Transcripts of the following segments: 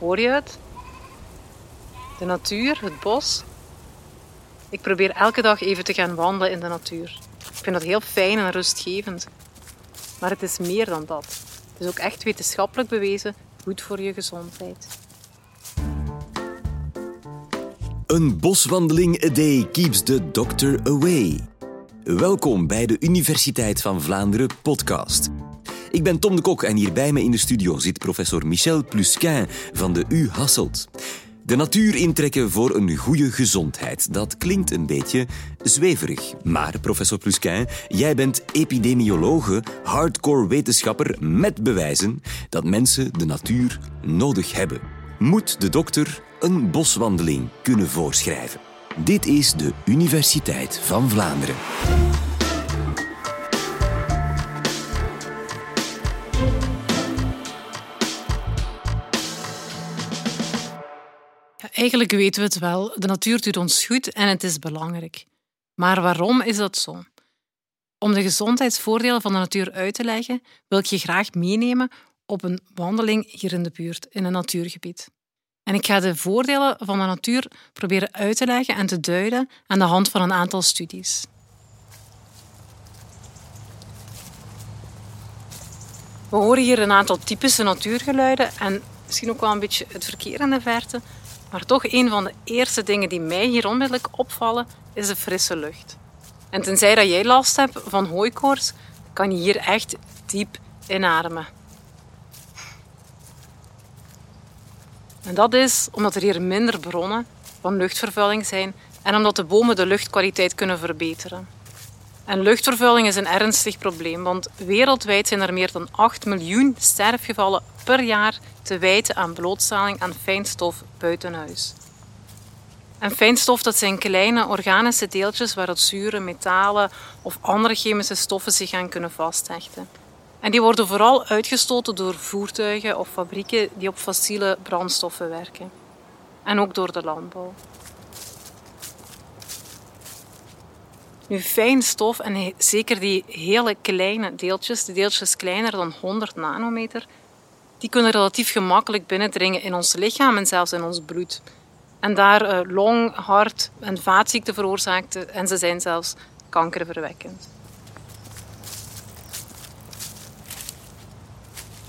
Hoor je het? De natuur, het bos. Ik probeer elke dag even te gaan wandelen in de natuur. Ik vind dat heel fijn en rustgevend. Maar het is meer dan dat. Het is ook echt wetenschappelijk bewezen goed voor je gezondheid. Een boswandeling a day keeps the doctor away. Welkom bij de Universiteit van Vlaanderen podcast. Ik ben Tom de Kok en hier bij me in de studio zit professor Michel Plusquin van de U Hasselt. De natuur intrekken voor een goede gezondheid. Dat klinkt een beetje zweverig. Maar, professor Plusquin, jij bent epidemiologe, hardcore wetenschapper met bewijzen dat mensen de natuur nodig hebben. Moet de dokter een boswandeling kunnen voorschrijven? Dit is de Universiteit van Vlaanderen. Eigenlijk weten we het wel. De natuur doet ons goed en het is belangrijk. Maar waarom is dat zo? Om de gezondheidsvoordelen van de natuur uit te leggen, wil ik je graag meenemen op een wandeling hier in de buurt, in een natuurgebied. En ik ga de voordelen van de natuur proberen uit te leggen en te duiden aan de hand van een aantal studies. We horen hier een aantal typische natuurgeluiden en misschien ook wel een beetje het verkeer in de verte. Maar toch een van de eerste dingen die mij hier onmiddellijk opvallen, is de frisse lucht. En tenzij dat jij last hebt van hooikoorts, kan je hier echt diep inademen. En dat is omdat er hier minder bronnen van luchtvervuiling zijn en omdat de bomen de luchtkwaliteit kunnen verbeteren. En luchtvervuiling is een ernstig probleem, want wereldwijd zijn er meer dan 8 miljoen sterfgevallen per jaar te wijten aan blootstelling aan fijnstof buiten huis. En fijnstof dat zijn kleine organische deeltjes waar het zure, metalen of andere chemische stoffen zich aan kunnen vasthechten. En die worden vooral uitgestoten door voertuigen of fabrieken die op fossiele brandstoffen werken. En ook door de landbouw. Nu, fijn stof en zeker die hele kleine deeltjes, de deeltjes kleiner dan 100 nanometer, die kunnen relatief gemakkelijk binnendringen in ons lichaam en zelfs in ons bloed. En daar uh, long, hart- en vaatziekten veroorzaakten en ze zijn zelfs kankerverwekkend.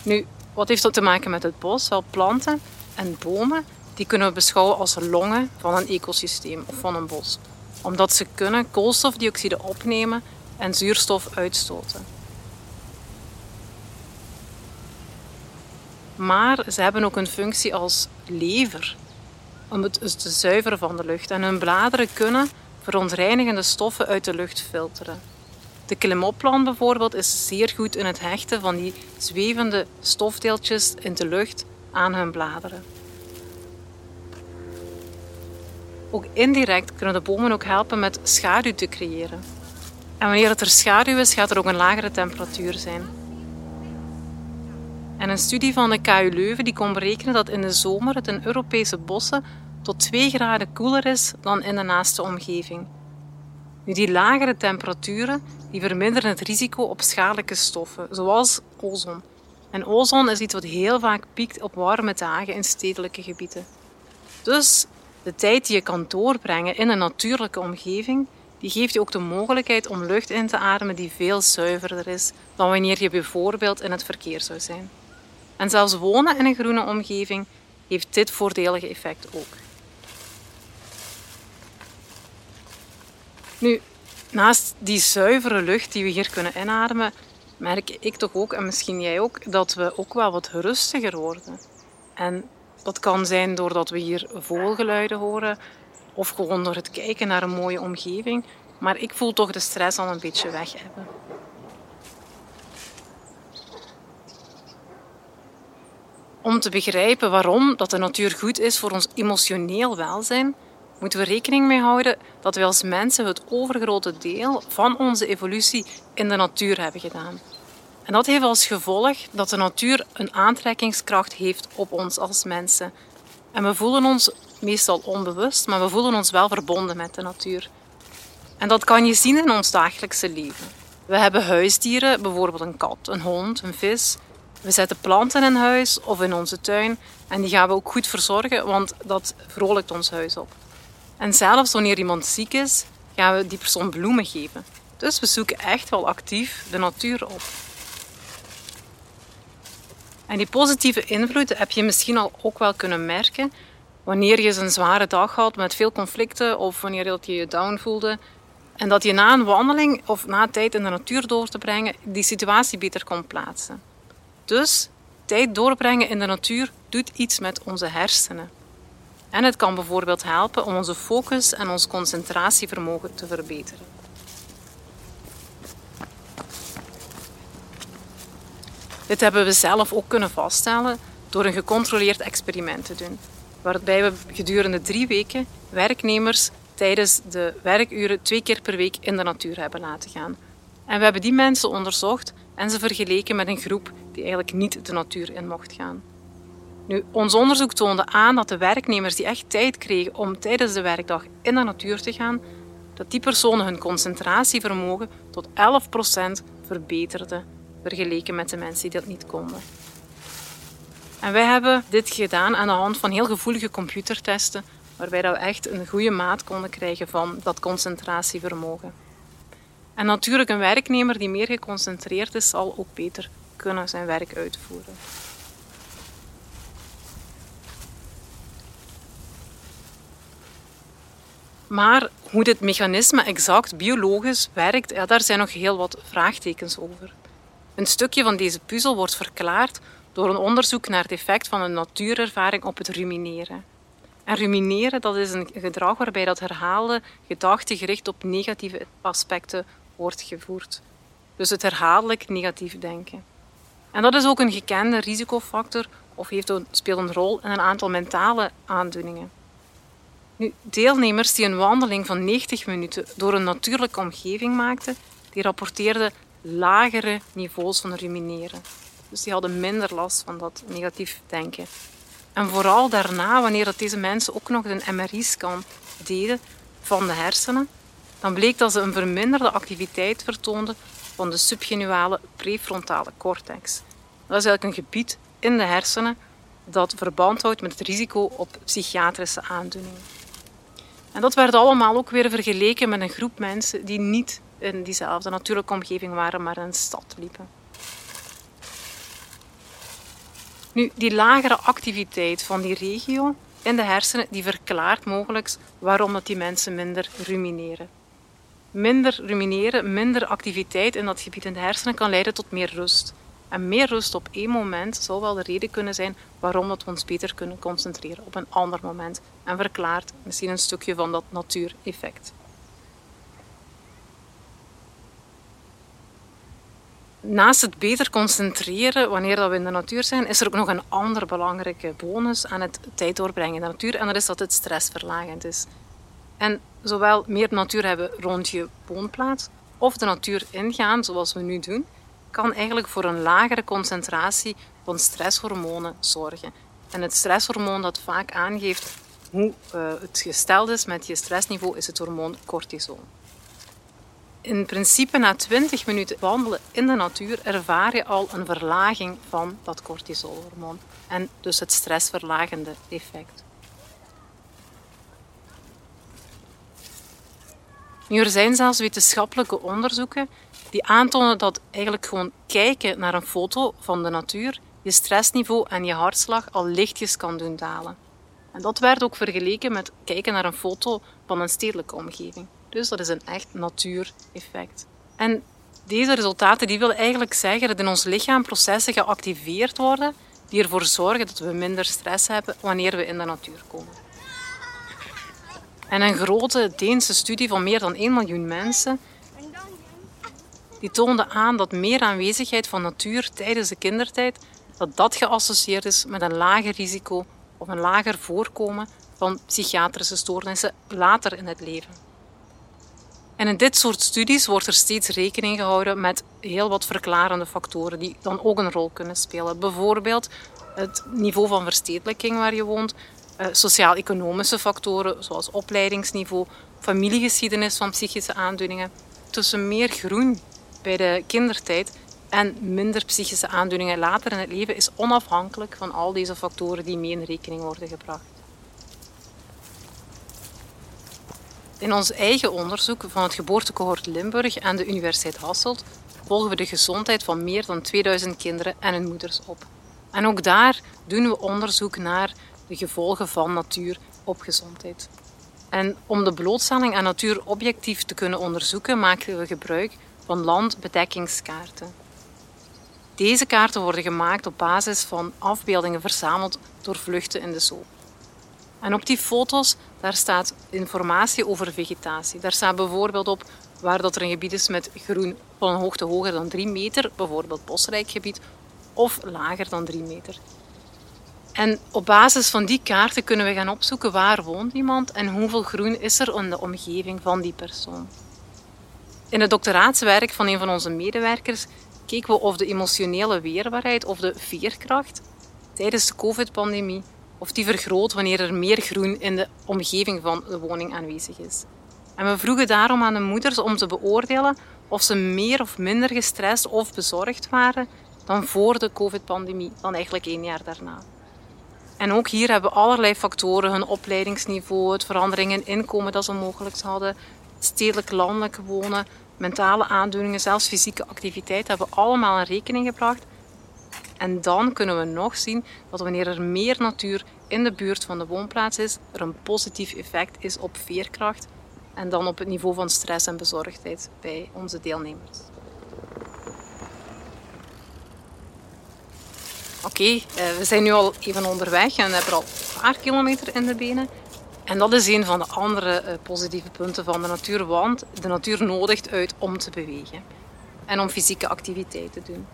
Nu, wat heeft dat te maken met het bos? Wel, planten en bomen die kunnen we beschouwen als longen van een ecosysteem of van een bos. Omdat ze kunnen koolstofdioxide opnemen en zuurstof uitstoten. Maar ze hebben ook een functie als lever, om het te zuiveren van de lucht. En hun bladeren kunnen verontreinigende stoffen uit de lucht filteren. De klimopplant bijvoorbeeld is zeer goed in het hechten van die zwevende stofdeeltjes in de lucht aan hun bladeren. Ook indirect kunnen de bomen ook helpen met schaduw te creëren. En wanneer het er schaduw is, gaat er ook een lagere temperatuur zijn. En een studie van de KU Leuven die kon berekenen dat in de zomer het in Europese bossen tot 2 graden koeler is dan in de naaste omgeving. Nu, die lagere temperaturen die verminderen het risico op schadelijke stoffen, zoals ozon. En ozon is iets wat heel vaak piekt op warme dagen in stedelijke gebieden. Dus de tijd die je kan doorbrengen in een natuurlijke omgeving, die geeft je ook de mogelijkheid om lucht in te ademen die veel zuiverder is dan wanneer je bijvoorbeeld in het verkeer zou zijn. En zelfs wonen in een groene omgeving heeft dit voordelige effect ook. Nu, naast die zuivere lucht die we hier kunnen inademen, merk ik toch ook, en misschien jij ook, dat we ook wel wat rustiger worden. En dat kan zijn doordat we hier vogelgeluiden horen, of gewoon door het kijken naar een mooie omgeving. Maar ik voel toch de stress al een beetje weg hebben. Om te begrijpen waarom dat de natuur goed is voor ons emotioneel welzijn, moeten we rekening mee houden dat wij als mensen het overgrote deel van onze evolutie in de natuur hebben gedaan. En dat heeft als gevolg dat de natuur een aantrekkingskracht heeft op ons als mensen. En we voelen ons meestal onbewust, maar we voelen ons wel verbonden met de natuur. En dat kan je zien in ons dagelijkse leven. We hebben huisdieren, bijvoorbeeld een kat, een hond, een vis, We zetten planten in huis of in onze tuin en die gaan we ook goed verzorgen, want dat vrolijkt ons huis op. En zelfs wanneer iemand ziek is, gaan we die persoon bloemen geven. Dus we zoeken echt wel actief de natuur op. En die positieve invloed heb je misschien al ook wel kunnen merken wanneer je een zware dag had met veel conflicten of wanneer je je down voelde. En dat je na een wandeling of na tijd in de natuur door te brengen die situatie beter kon plaatsen. Dus tijd doorbrengen in de natuur doet iets met onze hersenen. En het kan bijvoorbeeld helpen om onze focus en ons concentratievermogen te verbeteren. Dit hebben we zelf ook kunnen vaststellen door een gecontroleerd experiment te doen, waarbij we gedurende drie weken werknemers tijdens de werkuren twee keer per week in de natuur hebben laten gaan. En we hebben die mensen onderzocht en ze vergeleken met een groep die eigenlijk niet de natuur in mocht gaan. Nu, ons onderzoek toonde aan dat de werknemers die echt tijd kregen om tijdens de werkdag in de natuur te gaan, dat die personen hun concentratievermogen tot 11% verbeterden, vergeleken met de mensen die dat niet konden. En wij hebben dit gedaan aan de hand van heel gevoelige computertesten, waarbij we echt een goede maat konden krijgen van dat concentratievermogen. En natuurlijk, een werknemer die meer geconcentreerd is, zal ook beter kunnen zijn werk uitvoeren. Maar hoe dit mechanisme exact biologisch werkt, ja, daar zijn nog heel wat vraagtekens over. Een stukje van deze puzzel wordt verklaard door een onderzoek naar het effect van een natuurervaring op het rumineren. En rumineren dat is een gedrag waarbij dat herhaalde gedachten gericht op negatieve aspecten wordt gevoerd. Dus het herhaaldelijk negatief denken. En dat is ook een gekende risicofactor of heeft speelt een rol in een aantal mentale aandoeningen. Nu, deelnemers die een wandeling van 90 minuten door een natuurlijke omgeving maakten, die rapporteerden lagere niveaus van rumineren. Dus die hadden minder last van dat negatief denken. En vooral daarna, wanneer dat deze mensen ook nog een MRI-scan deden van de hersenen, dan bleek dat ze een verminderde activiteit vertoonden van de subgenuale prefrontale cortex. Dat is eigenlijk een gebied in de hersenen dat verband houdt met het risico op psychiatrische aandoeningen. En dat werd allemaal ook weer vergeleken met een groep mensen die niet in diezelfde natuurlijke omgeving waren, maar in een stad liepen. Nu, die lagere activiteit van die regio in de hersenen, die verklaart mogelijk waarom dat die mensen minder rumineren. Minder rumineren, minder activiteit in dat gebied in de hersenen kan leiden tot meer rust. En meer rust op één moment zou wel de reden kunnen zijn waarom we ons beter kunnen concentreren op een ander moment. En verklaart misschien een stukje van dat natuureffect. Naast het beter concentreren wanneer we in de natuur zijn, is er ook nog een andere belangrijke bonus aan het tijd doorbrengen in de natuur. En dat is dat het stressverlagend is. En zowel meer natuur hebben rond je woonplaats of de natuur ingaan, zoals we nu doen, kan eigenlijk voor een lagere concentratie van stresshormonen zorgen. En het stresshormoon dat vaak aangeeft hoe uh, het gesteld is met je stressniveau is het hormoon cortisol. In principe na 20 minuten wandelen in de natuur ervaar je al een verlaging van dat cortisolhormoon en dus het stressverlagende effect. Nu, er zijn zelfs wetenschappelijke onderzoeken die aantonen dat eigenlijk gewoon kijken naar een foto van de natuur je stressniveau en je hartslag al lichtjes kan doen dalen. En dat werd ook vergeleken met kijken naar een foto van een stedelijke omgeving. Dus dat is een echt natuureffect. En deze resultaten die willen eigenlijk zeggen dat in ons lichaam processen geactiveerd worden die ervoor zorgen dat we minder stress hebben wanneer we in de natuur komen. En een grote Deense studie van meer dan 1 miljoen mensen die toonde aan dat meer aanwezigheid van natuur tijdens de kindertijd dat dat geassocieerd is met een lager risico of een lager voorkomen van psychiatrische stoornissen later in het leven. En in dit soort studies wordt er steeds rekening gehouden met heel wat verklarende factoren die dan ook een rol kunnen spelen. Bijvoorbeeld het niveau van verstedelijking waar je woont, eh, sociaal-economische factoren zoals opleidingsniveau, familiegeschiedenis van psychische aandoeningen. Tussen meer groen bij de kindertijd en minder psychische aandoeningen later in het leven is onafhankelijk van al deze factoren die mee in rekening worden gebracht. In ons eigen onderzoek van het geboortecohort Limburg en de Universiteit Hasselt volgen we de gezondheid van meer dan 2000 kinderen en hun moeders op. En ook daar doen we onderzoek naar de gevolgen van natuur op gezondheid. En om de blootstelling aan natuur objectief te kunnen onderzoeken, maken we gebruik van landbedekkingskaarten. Deze kaarten worden gemaakt op basis van afbeeldingen verzameld door vluchten in de zoo. En op die foto's daar staat informatie over vegetatie. Daar staat bijvoorbeeld op waar dat er een gebied is met groen van een hoogte hoger dan 3 meter, bijvoorbeeld bosrijk gebied, of lager dan 3 meter. En op basis van die kaarten kunnen we gaan opzoeken waar woont iemand en hoeveel groen is er in de omgeving van die persoon. In het doctoraatswerk van een van onze medewerkers keken we of de emotionele weerbaarheid of de veerkracht tijdens de COVID-pandemie of die vergroot wanneer er meer groen in de omgeving van de woning aanwezig is. En we vroegen daarom aan de moeders om te beoordelen of ze meer of minder gestrest of bezorgd waren dan voor de COVID-pandemie, dan eigenlijk één jaar daarna. En ook hier hebben we allerlei factoren, hun opleidingsniveau, het verandering in inkomen dat ze mogelijk hadden, stedelijk-landelijk wonen, mentale aandoeningen, zelfs fysieke activiteit, hebben allemaal in rekening gebracht. En dan kunnen we nog zien dat wanneer er meer natuur in de buurt van de woonplaats is, er een positief effect is op veerkracht en dan op het niveau van stress en bezorgdheid bij onze deelnemers. Oké, eh, we zijn nu al even onderweg en hebben al een paar kilometer in de benen. En dat is een van de andere eh, positieve punten van de natuur, want de natuur nodigt uit om te bewegen en om fysieke activiteit te doen.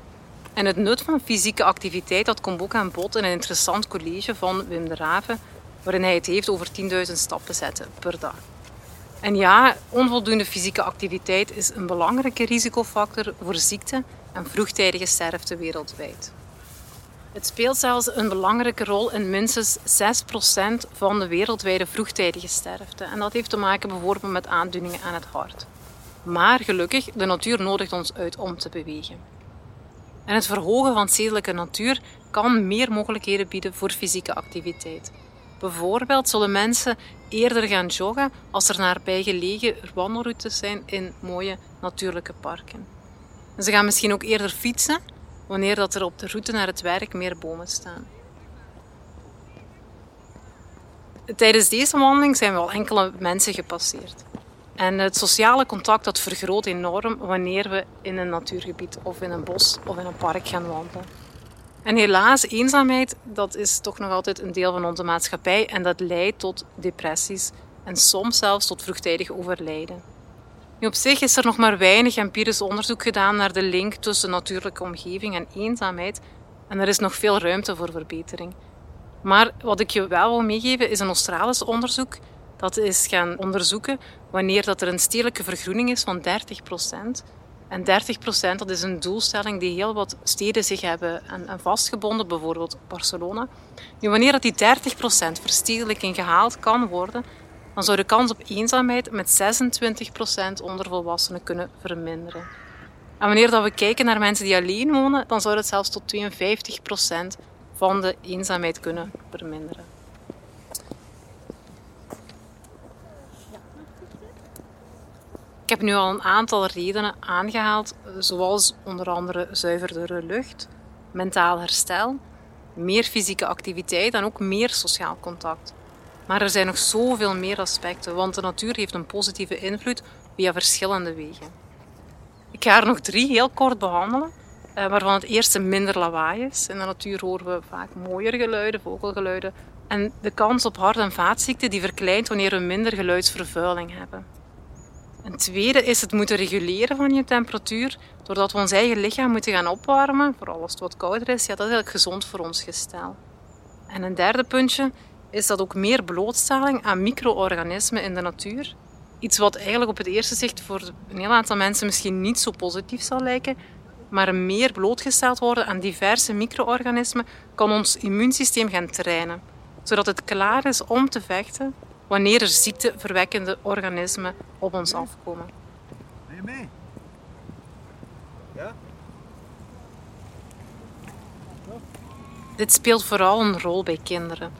En het nut van fysieke activiteit dat komt ook aan bod in een interessant college van Wim de Raven, waarin hij het heeft over 10.000 stappen zetten per dag. En ja, onvoldoende fysieke activiteit is een belangrijke risicofactor voor ziekte en vroegtijdige sterfte wereldwijd. Het speelt zelfs een belangrijke rol in minstens 6% van de wereldwijde vroegtijdige sterfte. En dat heeft te maken bijvoorbeeld met aandoeningen aan het hart. Maar gelukkig, de natuur nodigt ons uit om te bewegen. En het verhogen van stedelijke natuur kan meer mogelijkheden bieden voor fysieke activiteit. Bijvoorbeeld zullen mensen eerder gaan joggen als er nabijgelegen wandelroutes zijn in mooie natuurlijke parken. En ze gaan misschien ook eerder fietsen wanneer dat er op de route naar het werk meer bomen staan. Tijdens deze wandeling zijn we al enkele mensen gepasseerd. En het sociale contact dat vergroot enorm wanneer we in een natuurgebied of in een bos of in een park gaan wandelen. En helaas, eenzaamheid, dat is toch nog altijd een deel van onze maatschappij en dat leidt tot depressies en soms zelfs tot vroegtijdig overlijden. Nu, op zich is er nog maar weinig empirisch onderzoek gedaan naar de link tussen natuurlijke omgeving en eenzaamheid en er is nog veel ruimte voor verbetering. Maar wat ik je wel wil meegeven is een Australisch onderzoek dat is gaan onderzoeken wanneer dat er een stedelijke vergroening is van 30% En 30% dat is een doelstelling die heel wat steden zich hebben aan, vastgebonden, bijvoorbeeld Barcelona. Nu, wanneer dat die 30% verstedelijking gehaald kan worden, dan zou de kans op eenzaamheid met 26% onder volwassenen kunnen verminderen. En wanneer dat we kijken naar mensen die alleen wonen, dan zou dat zelfs tot 52% van de eenzaamheid kunnen verminderen. Ik heb nu al een aantal redenen aangehaald, zoals onder andere zuiverdere lucht, mentaal herstel, meer fysieke activiteit en ook meer sociaal contact. Maar er zijn nog zoveel meer aspecten, want de natuur heeft een positieve invloed via verschillende wegen. Ik ga er nog drie heel kort behandelen, eh, waarvan het eerste minder lawaai is. In de natuur horen we vaak mooier geluiden, vogelgeluiden. En de kans op hart- en vaatziekten die verkleint wanneer we minder geluidsvervuiling hebben. Een tweede is het moeten reguleren van je temperatuur, doordat we ons eigen lichaam moeten gaan opwarmen, vooral als het wat kouder is. Ja, dat is eigenlijk gezond voor ons gestel. En een derde puntje is dat ook meer blootstelling aan micro-organismen in de natuur. Iets wat eigenlijk op het eerste zicht voor een heel aantal mensen misschien niet zo positief zal lijken, maar meer blootgesteld worden aan diverse micro-organismen kan ons immuunsysteem gaan trainen, zodat het klaar is om te vechten wanneer er ziekteverwekkende organismen op ons afkomen. Ben je mee? Ja? Dit speelt vooral een rol bij kinderen.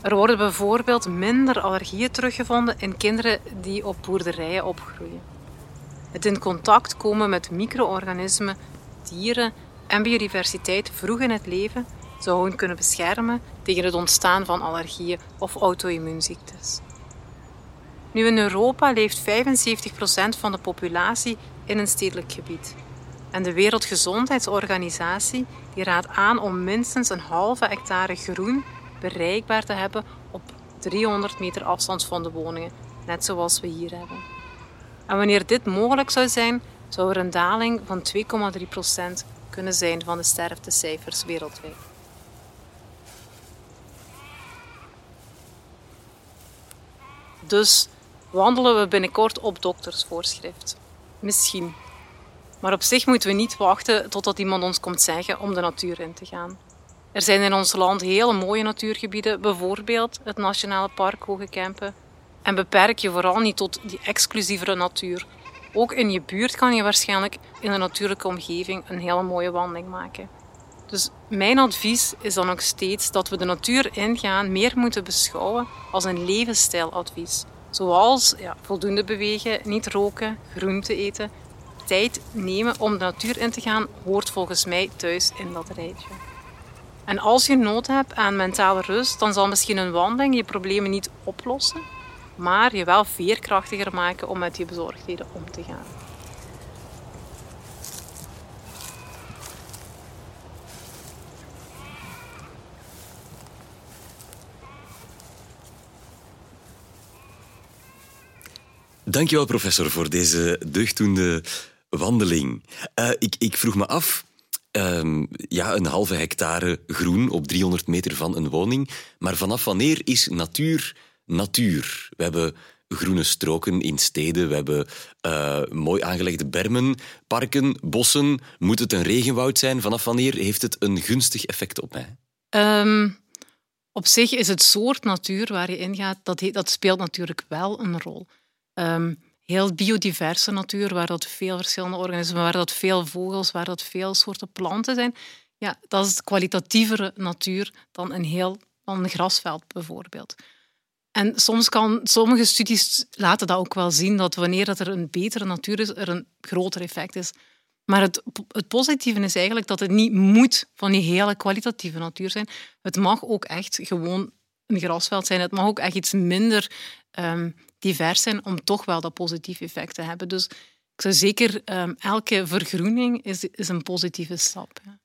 Er worden bijvoorbeeld minder allergieën teruggevonden in kinderen die op boerderijen opgroeien. Het in contact komen met micro-organismen, dieren en biodiversiteit vroeg in het leven zou hen kunnen beschermen tegen het ontstaan van allergieën of auto-immuunziektes. Nu in Europa leeft 75% van de populatie in een stedelijk gebied. En de Wereldgezondheidsorganisatie die raadt aan om minstens een halve hectare groen bereikbaar te hebben op 300 meter afstand van de woningen, net zoals we hier hebben. En wanneer dit mogelijk zou zijn, zou er een daling van 2,3% kunnen zijn van de sterftecijfers wereldwijd. Dus wandelen we binnenkort op doktersvoorschrift. Misschien. Maar op zich moeten we niet wachten totdat iemand ons komt zeggen om de natuur in te gaan. Er zijn in ons land hele mooie natuurgebieden, bijvoorbeeld het Nationale Park Hoge Kempen. En beperk je vooral niet tot die exclusievere natuur. Ook in je buurt kan je waarschijnlijk in een natuurlijke omgeving een hele mooie wandeling maken. Dus mijn advies is dan ook steeds dat we de natuur ingaan meer moeten beschouwen als een levensstijladvies. Zoals ja, voldoende bewegen, niet roken, groente eten. Tijd nemen om de natuur in te gaan hoort volgens mij thuis in dat rijtje. En als je nood hebt aan mentale rust, dan zal misschien een wandeling je problemen niet oplossen, maar je wel veerkrachtiger maken om met je bezorgdheden om te gaan. Dankjewel, professor, voor deze deugdoende wandeling. Uh, ik, ik vroeg me af, um, ja, een halve hectare groen op 300 meter van een woning, maar vanaf wanneer is natuur natuur? We hebben groene stroken in steden, we hebben uh, mooi aangelegde bermen, parken, bossen. Moet het een regenwoud zijn? Vanaf wanneer heeft het een gunstig effect op mij? Um, op zich is het soort natuur waar je ingaat, dat, dat speelt natuurlijk wel een rol. Um, heel biodiverse natuur, waar dat veel verschillende organismen, waar dat veel vogels, waar dat veel soorten planten zijn. Ja, dat is kwalitatievere natuur dan een heel dan een grasveld bijvoorbeeld. En soms kan sommige studies laten dat ook wel zien dat wanneer dat er een betere natuur is, er een groter effect is. Maar het, het positieve is eigenlijk dat het niet moet van die hele kwalitatieve natuur zijn. Het mag ook echt gewoon een grasveld zijn. Het mag ook echt iets minder um, divers zijn om toch wel dat positieve effect te hebben. Dus ik zou zeker, um, elke vergroening is, is een positieve stap. Ja.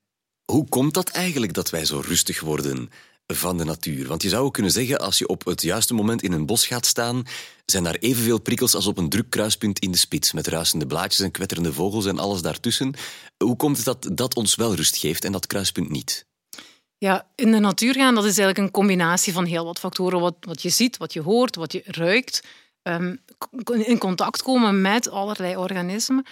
Hoe komt dat eigenlijk dat wij zo rustig worden van de natuur? Want je zou ook kunnen zeggen, als je op het juiste moment in een bos gaat staan, zijn daar evenveel prikkels als op een druk kruispunt in de spits, met ruisende blaadjes en kwetterende vogels en alles daartussen. Hoe komt het dat dat ons wel rust geeft en dat kruispunt niet? Ja, in de natuur gaan, dat is eigenlijk een combinatie van heel wat factoren. Wat, wat je ziet, wat je hoort, wat je ruikt. Um, in contact komen met allerlei organismen.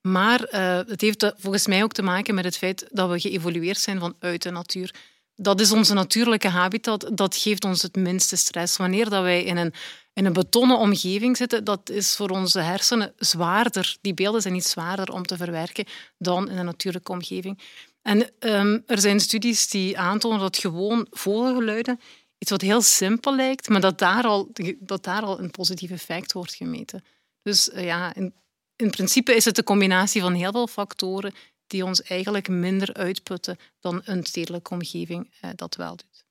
Maar uh, het heeft volgens mij ook te maken met het feit dat we geëvolueerd zijn vanuit de natuur. Dat is onze natuurlijke habitat, dat geeft ons het minste stress. Wanneer dat wij in een, in een betonnen omgeving zitten, dat is voor onze hersenen zwaarder. Die beelden zijn niet zwaarder om te verwerken dan in een natuurlijke omgeving. En um, er zijn studies die aantonen dat gewoon vogelgeluiden iets wat heel simpel lijkt, maar dat daar al, dat daar al een positief effect wordt gemeten. Dus uh, ja, in, in principe is het de combinatie van heel veel factoren die ons eigenlijk minder uitputten dan een stedelijke omgeving uh, dat wel doet.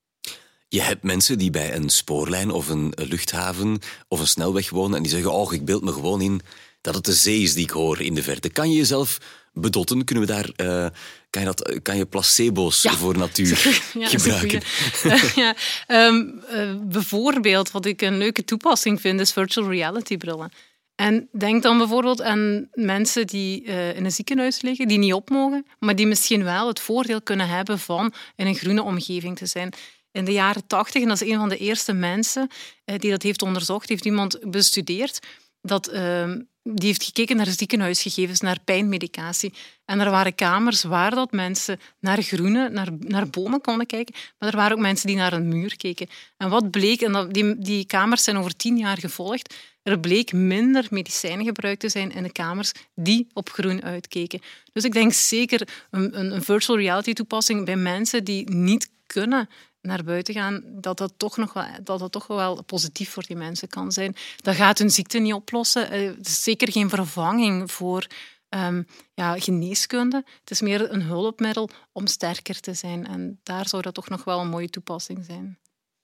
Je hebt mensen die bij een spoorlijn of een luchthaven of een snelweg wonen en die zeggen: Oh, ik beeld me gewoon in dat het de zee is die ik hoor in de verte. Kan je jezelf bedotten? Kunnen we daar, uh, kan, je dat, kan je placebo's voor natuur ja, gebruiken? ja, um, uh, bijvoorbeeld, wat ik een leuke toepassing vind, is virtual reality brillen. En denk dan bijvoorbeeld aan mensen die uh, in een ziekenhuis liggen, die niet op mogen, maar die misschien wel het voordeel kunnen hebben van in een groene omgeving te zijn. In de jaren tachtig, en dat is een van de eerste mensen die dat heeft onderzocht, heeft iemand bestudeerd dat ehm, die heeft gekeken naar ziekenhuisgegevens, naar pijnmedicatie. En er waren kamers waar dat mensen naar groene, naar, naar bomen konden kijken, maar er waren ook mensen die naar een muur keken. En wat bleek, en dat, die, die kamers zijn over tien jaar gevolgd, er bleek minder medicijnen gebruikt te zijn in de kamers die op groen uitkeken. Dus ik denk zeker een, een, een virtual reality toepassing bij mensen die niet kunnen naar buiten gaan, dat dat toch nog wel, dat dat toch wel positief voor die mensen kan zijn. Dat gaat hun ziekte niet oplossen. Eh, het is zeker geen vervanging voor Ehm, ja, geneeskunde. Het is meer een hulpmiddel om sterker te zijn. En daar zou dat toch nog wel een mooie toepassing zijn.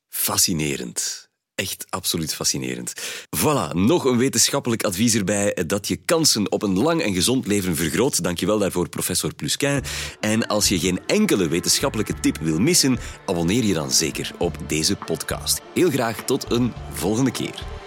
Fascinerend. Echt absoluut fascinerend. Voilà, nog een wetenschappelijk advies erbij dat je kansen op een lang en gezond leven vergroot. Dankjewel daarvoor, professor Plusquin. En als je geen enkele wetenschappelijke tip wil missen, abonneer je dan zeker op deze podcast. Heel graag tot een volgende keer.